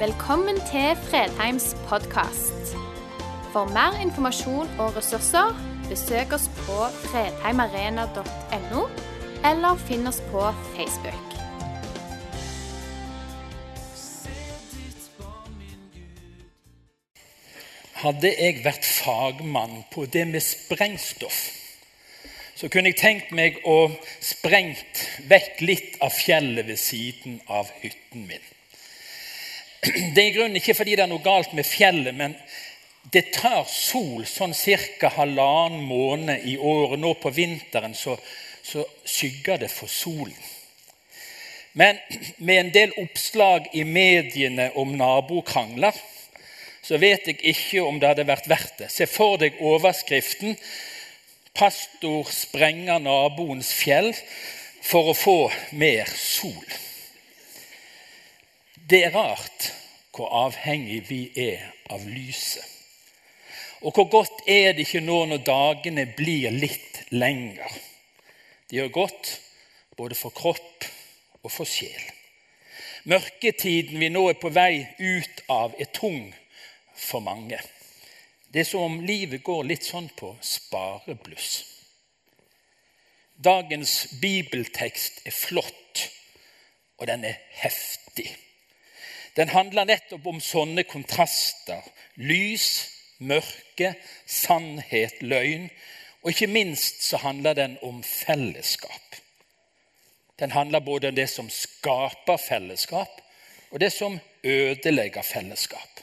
Velkommen til Fredheims podkast. For mer informasjon og ressurser, besøk oss på fredheimarena.no, eller finn oss på Facebook. Hadde jeg vært fagmann på det med sprengstoff, så kunne jeg tenkt meg å sprengt vekk litt av fjellet ved siden av hytten min. Det er i grunnen ikke fordi det er noe galt med fjellet, men det tar sol sånn ca. halvannen måned i året. Nå på vinteren så, så skygger det for solen. Men med en del oppslag i mediene om nabokrangler, så vet jeg ikke om det hadde vært verdt det. Se for deg overskriften 'Pastor sprenger naboens fjell for å få mer sol'. Det er rart hvor avhengig vi er av lyset. Og hvor godt er det ikke nå når dagene blir litt lengre. Det gjør godt både for kropp og for sjel. Mørketiden vi nå er på vei ut av, er tung for mange. Det er som om livet går litt sånn på sparebluss. Dagens bibeltekst er flott, og den er heftig. Den handler nettopp om sånne kontraster. Lys, mørke, sannhet, løgn. Og ikke minst så handler den om fellesskap. Den handler både om det som skaper fellesskap, og det som ødelegger fellesskap.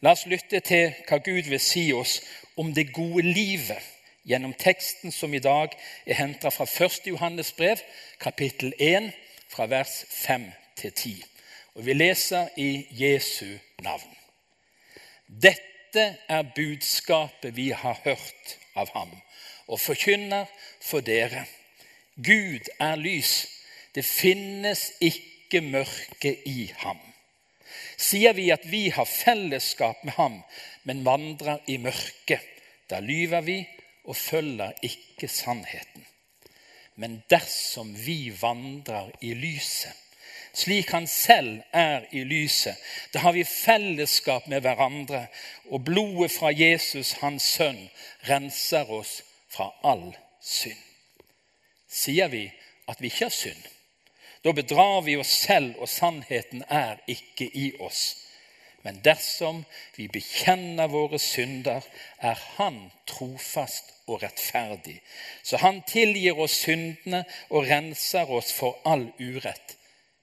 La oss lytte til hva Gud vil si oss om det gode livet gjennom teksten som i dag er henta fra 1. Johannes brev, kapittel 1, fra vers 5 til 10. Og Vi leser i Jesu navn. Dette er budskapet vi har hørt av ham, og forkynner for dere. Gud er lys. Det finnes ikke mørke i ham. Sier vi at vi har fellesskap med ham, men vandrer i mørket, da lyver vi og følger ikke sannheten. Men dersom vi vandrer i lyset, slik han selv er i lyset, da har vi fellesskap med hverandre, og blodet fra Jesus, hans sønn, renser oss fra all synd. Sier vi at vi ikke har synd, da bedrar vi oss selv, og sannheten er ikke i oss. Men dersom vi bekjenner våre synder, er Han trofast og rettferdig. Så Han tilgir oss syndene og renser oss for all urett.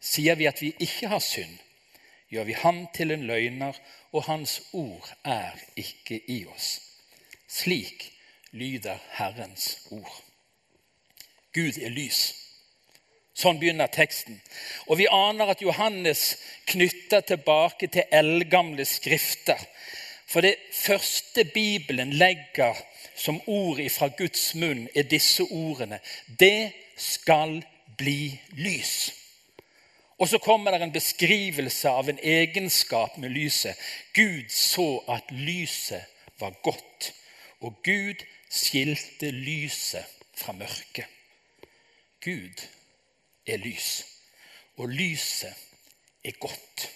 Sier vi at vi ikke har synd, gjør vi Han til en løgner, og Hans ord er ikke i oss. Slik lyder Herrens ord. Gud er lys. Sånn begynner teksten. Og vi aner at Johannes knytter tilbake til eldgamle skrifter. For det første Bibelen legger som ord fra Guds munn, er disse ordene. Det skal bli lys. Og så kommer det en beskrivelse av en egenskap med lyset. Gud så at lyset var godt, og Gud skilte lyset fra mørket. Gud er lys, og lyset er godt.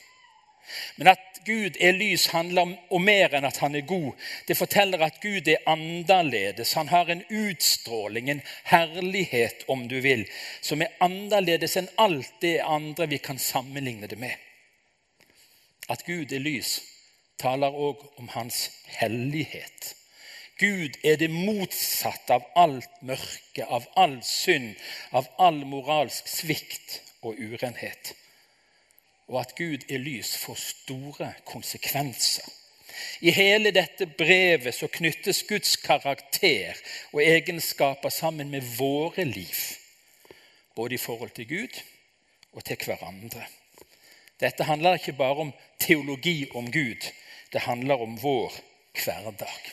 Men at Gud er lys, handler om mer enn at han er god. Det forteller at Gud er annerledes. Han har en utstråling, en herlighet, om du vil, som er annerledes enn alt det andre vi kan sammenligne det med. At Gud er lys, taler òg om hans hellighet. Gud er det motsatte av alt mørke, av all synd, av all moralsk svikt og urenhet. Og at Gud er lys, får store konsekvenser. I hele dette brevet så knyttes Guds karakter og egenskaper sammen med våre liv. Både i forhold til Gud og til hverandre. Dette handler ikke bare om teologi om Gud. Det handler om vår hverdag.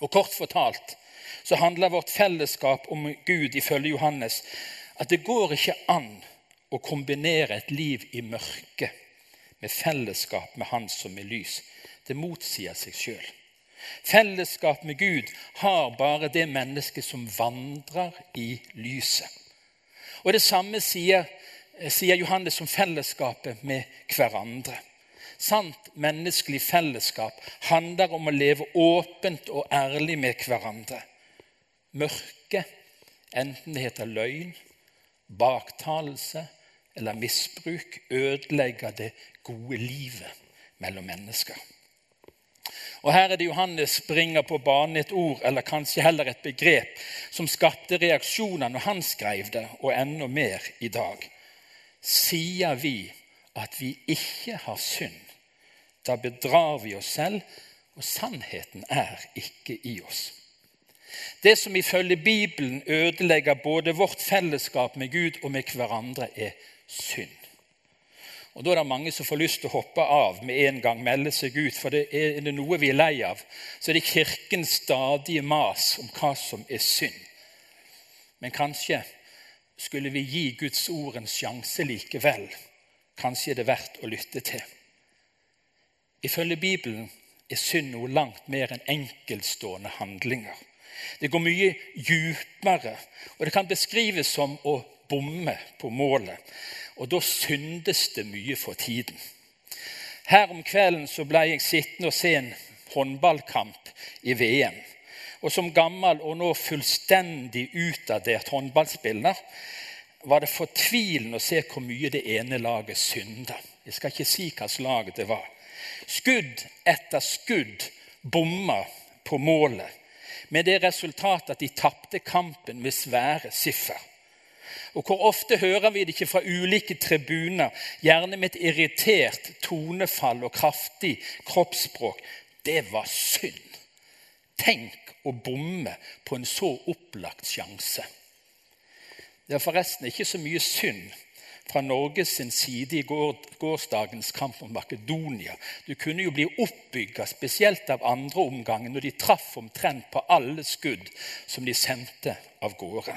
Og Kort fortalt så handler vårt fellesskap om Gud ifølge Johannes at det går ikke an å kombinere et liv i mørket med fellesskap med Han som er lys. Det motsier seg sjøl. Fellesskap med Gud har bare det mennesket som vandrer i lyset. Og Det samme sier, sier Johannes om fellesskapet med hverandre. sant menneskelig fellesskap handler om å leve åpent og ærlig med hverandre. Mørke, enten det heter løgn, baktalelse eller misbruk, ødelegger det gode livet mellom mennesker. Og Her er det Johannes bringer på banen et ord, eller kanskje heller et begrep, som skapte reaksjoner når han skrev det, og enda mer i dag. Sier vi at vi ikke har synd, da bedrar vi oss selv, og sannheten er ikke i oss. Det som ifølge Bibelen ødelegger både vårt fellesskap med Gud og med hverandre, er synd. Og Da er det mange som får lyst til å hoppe av med en gang, melde seg ut. For det er det noe vi er lei av, så er det Kirkens stadige mas om hva som er synd. Men kanskje skulle vi gi Guds ord en sjanse likevel. Kanskje er det verdt å lytte til. Ifølge Bibelen er synd noe langt mer enn enkeltstående handlinger. Det går mye djupere, og det kan beskrives som å bomme på målet. Og da syndes det mye for tiden. Her om kvelden så ble jeg sittende og se en håndballkamp i VM. Og som gammel og nå fullstendig utdatert håndballspiller var det fortvilende å se hvor mye det ene laget synda. Jeg skal ikke si hvilket lag det var. Skudd etter skudd bomma på målet, med det resultatet at de tapte kampen med svære siffer. Og hvor ofte hører vi det ikke fra ulike tribuner, gjerne med et irritert tonefall og kraftig kroppsspråk? Det var synd. Tenk å bomme på en så opplagt sjanse. Det er forresten ikke så mye synd fra Norges side i gårsdagens kamp om Makedonia. Du kunne jo bli oppbygga, spesielt av andre omgangen, når de traff omtrent på alle skudd som de sendte av gårde.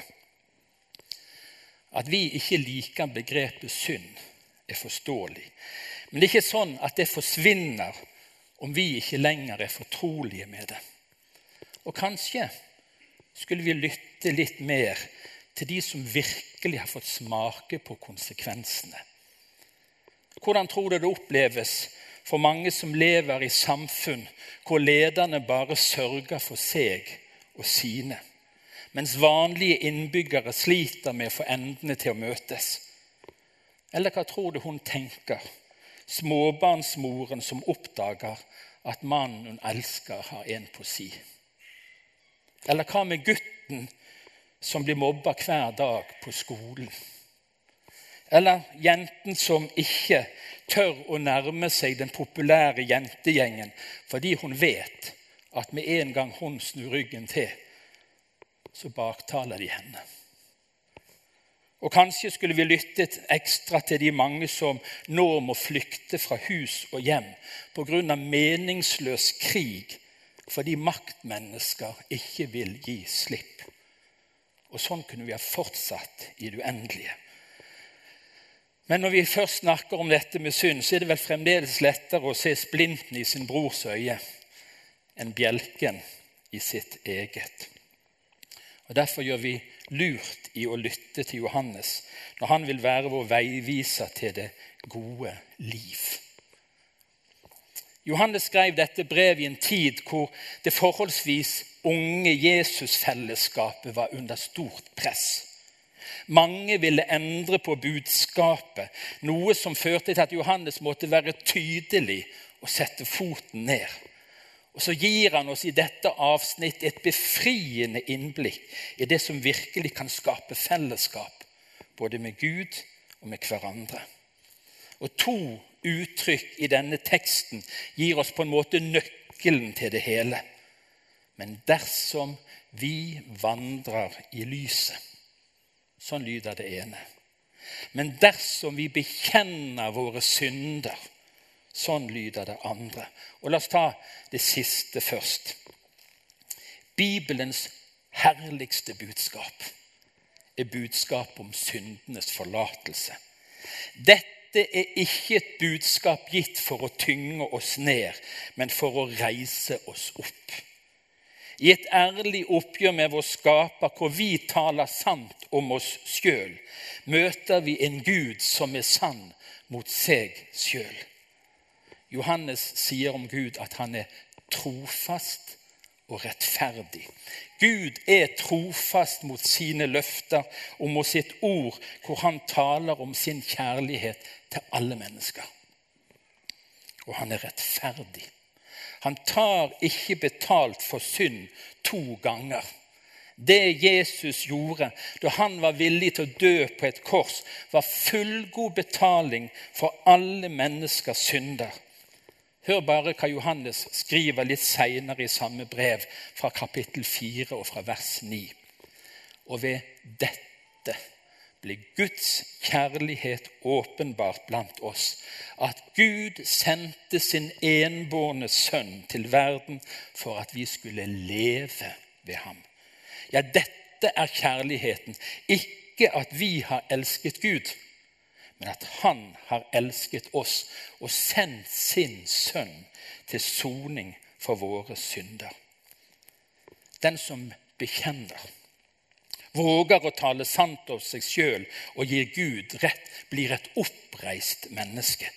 At vi ikke liker begrepet synd, er forståelig. Men det er ikke sånn at det forsvinner om vi ikke lenger er fortrolige med det. Og kanskje skulle vi lytte litt mer til de som virkelig har fått smake på konsekvensene. Hvordan tror du det oppleves for mange som lever i samfunn hvor lederne bare sørger for seg og sine? Mens vanlige innbyggere sliter med å få endene til å møtes? Eller hva tror du hun tenker, småbarnsmoren som oppdager at mannen hun elsker, har en på si? Eller hva med gutten som blir mobba hver dag på skolen? Eller jenten som ikke tør å nærme seg den populære jentegjengen fordi hun vet at med en gang hun snur ryggen til, så baktaler de henne. Og Kanskje skulle vi lyttet ekstra til de mange som nå må flykte fra hus og hjem pga. meningsløs krig fordi maktmennesker ikke vil gi slipp. Og Sånn kunne vi ha fortsatt i det uendelige. Men når vi først snakker om dette med synd, så er det vel fremdeles lettere å se splinten i sin brors øye enn bjelken i sitt eget. Og Derfor gjør vi lurt i å lytte til Johannes når han vil være vår veiviser til det gode liv. Johannes skrev dette brevet i en tid hvor det forholdsvis unge Jesusfellesskapet var under stort press. Mange ville endre på budskapet, noe som førte til at Johannes måtte være tydelig og sette foten ned. Og så gir han oss i dette avsnitt et befriende innblikk i det som virkelig kan skape fellesskap, både med Gud og med hverandre. Og To uttrykk i denne teksten gir oss på en måte nøkkelen til det hele. Men dersom vi vandrer i lyset Sånn lyder det ene. Men dersom vi bekjenner våre synder Sånn lyder det andre. Og La oss ta det siste først. Bibelens herligste budskap er budskapet om syndenes forlatelse. Dette er ikke et budskap gitt for å tynge oss ned, men for å reise oss opp. I et ærlig oppgjør med vår skaper, hvor vi taler sant om oss sjøl, møter vi en Gud som er sann mot seg sjøl. Johannes sier om Gud at han er trofast og rettferdig. Gud er trofast mot sine løfter og mot sitt ord, hvor han taler om sin kjærlighet til alle mennesker. Og han er rettferdig. Han tar ikke betalt for synd to ganger. Det Jesus gjorde da han var villig til å dø på et kors, var fullgod betaling for alle menneskers synder. Hør bare hva Johannes skriver litt seinere i samme brev, fra kapittel 4 og fra vers 9. Og ved dette ble Guds kjærlighet åpenbart blant oss, at Gud sendte sin enbårne sønn til verden for at vi skulle leve ved ham. Ja, dette er kjærligheten, ikke at vi har elsket Gud, at han har elsket oss og sendt sin sønn til soning for våre synder. Den som bekjenner, våger å tale sant om seg sjøl og gir Gud rett, blir et oppreist menneske.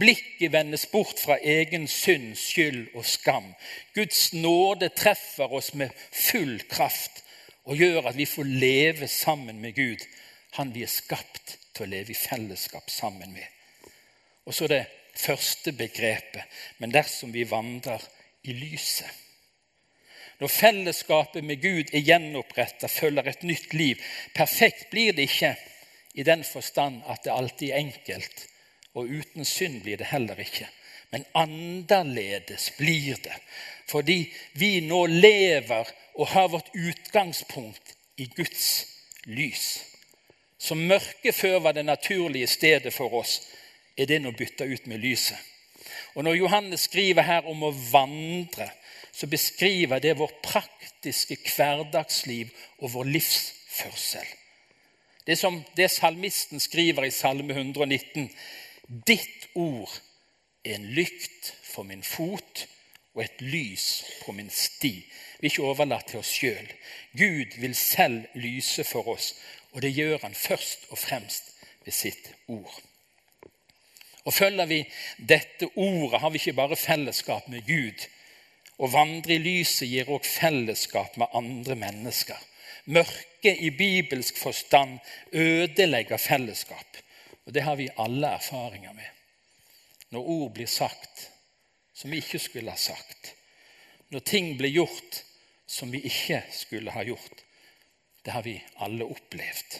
Blikket vendes bort fra egen synd, skyld og skam. Guds nåde treffer oss med full kraft og gjør at vi får leve sammen med Gud, han vi er skapt til å leve i fellesskap sammen med. Og så det første begrepet men dersom vi vandrer i lyset. Når fellesskapet med Gud er gjenoppretta, følger et nytt liv. Perfekt blir det ikke i den forstand at det alltid er enkelt, og uten synd blir det heller ikke. Men annerledes blir det fordi vi nå lever og har vårt utgangspunkt i Guds lys. Som mørket før var det naturlige stedet for oss, er det nå bytta ut med lyset. Og Når Johannes skriver her om å vandre, så beskriver det vår praktiske hverdagsliv og vår livsførsel. Det som det salmisten skriver i Salme 119.: Ditt ord er en lykt for min fot og et lys på min sti. Vi er ikke overlatt til oss sjøl. Gud vil selv lyse for oss, og det gjør han først og fremst ved sitt ord. Og Følger vi dette ordet, har vi ikke bare fellesskap med Gud. Å vandre i lyset gir også fellesskap med andre mennesker. Mørket i bibelsk forstand ødelegger fellesskap. Og Det har vi alle erfaringer med. Når ord blir sagt som vi ikke skulle ha sagt. Når ting blir gjort som vi ikke skulle ha gjort. Det har vi alle opplevd.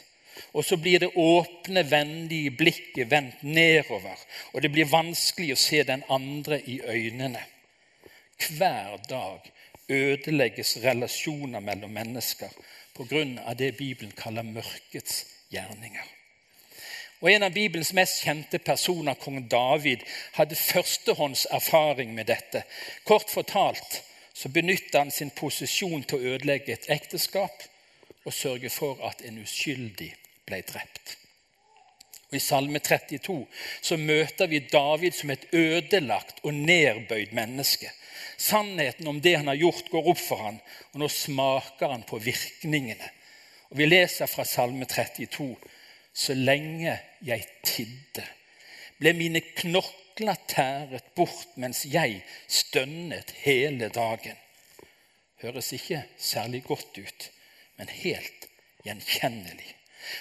Og så blir det åpne, vennlige blikket vendt nedover, og det blir vanskelig å se den andre i øynene. Hver dag ødelegges relasjoner mellom mennesker pga. det Bibelen kaller mørkets gjerninger. Og En av Bibelens mest kjente personer, kong David, hadde førstehånds erfaring med dette. Kort fortalt så benytter han sin posisjon til å ødelegge et ekteskap og sørge for at en uskyldig ble drept. Og I Salme 32 så møter vi David som et ødelagt og nedbøyd menneske. Sannheten om det han har gjort, går opp for han, og nå smaker han på virkningene. Og Vi leser fra Salme 32.: Så lenge jeg tidde, ble mine knokler tæret bort mens jeg stønnet hele dagen. Høres ikke særlig godt ut, men helt gjenkjennelig.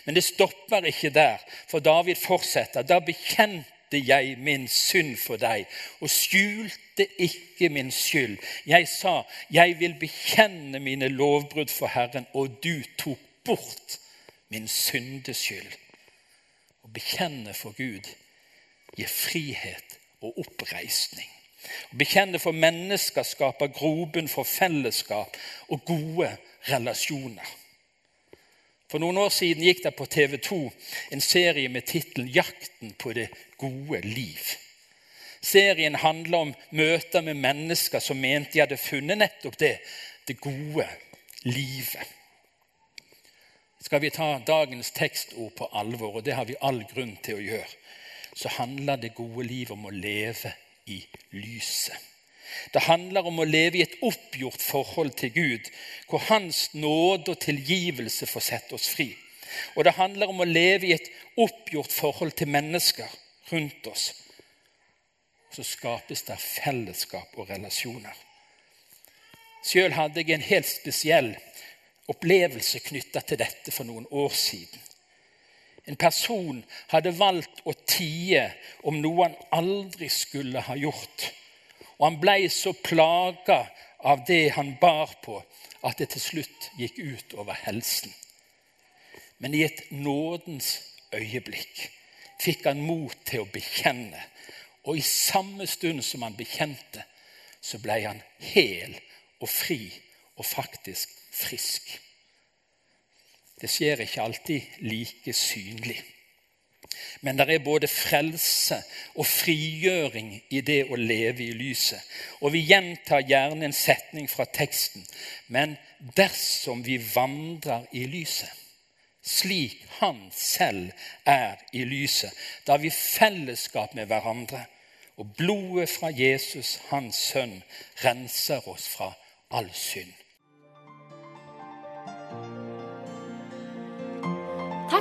Men det stopper ikke der, for David fortsetter. Da bekjente jeg min synd for deg og skjulte ikke min skyld. Jeg sa, jeg vil bekjenne mine lovbrudd for Herren, og du tok bort min syndeskyld. Å bekjenne for Gud gir frihet og oppreisning. Å bekjenne for mennesker skaper grobunn for fellesskap og gode relasjoner. For noen år siden gikk det på TV 2 en serie med tittelen 'Jakten på det gode liv'. Serien handler om møter med mennesker som mente de hadde funnet nettopp det det gode livet. Skal vi ta dagens tekstord på alvor, og det har vi all grunn til å gjøre, så handler det gode livet om å leve i lyset. Det handler om å leve i et oppgjort forhold til Gud, hvor Hans nåde og tilgivelse får sette oss fri. Og det handler om å leve i et oppgjort forhold til mennesker rundt oss, så skapes det fellesskap og relasjoner. Sjøl hadde jeg en helt spesiell opplevelse knytta til dette for noen år siden. En person hadde valgt å tie om noe han aldri skulle ha gjort. Og han ble så plaga av det han bar på, at det til slutt gikk ut over helsen. Men i et nådens øyeblikk fikk han mot til å bekjenne. Og i samme stund som han bekjente, så ble han hel og fri og faktisk frisk. Det skjer ikke alltid like synlig. Men det er både frelse og frigjøring i det å leve i lyset. Og vi gjentar gjerne en setning fra teksten. Men dersom vi vandrer i lyset, slik Han selv er i lyset, da har vi fellesskap med hverandre. Og blodet fra Jesus, Hans sønn, renser oss fra all synd.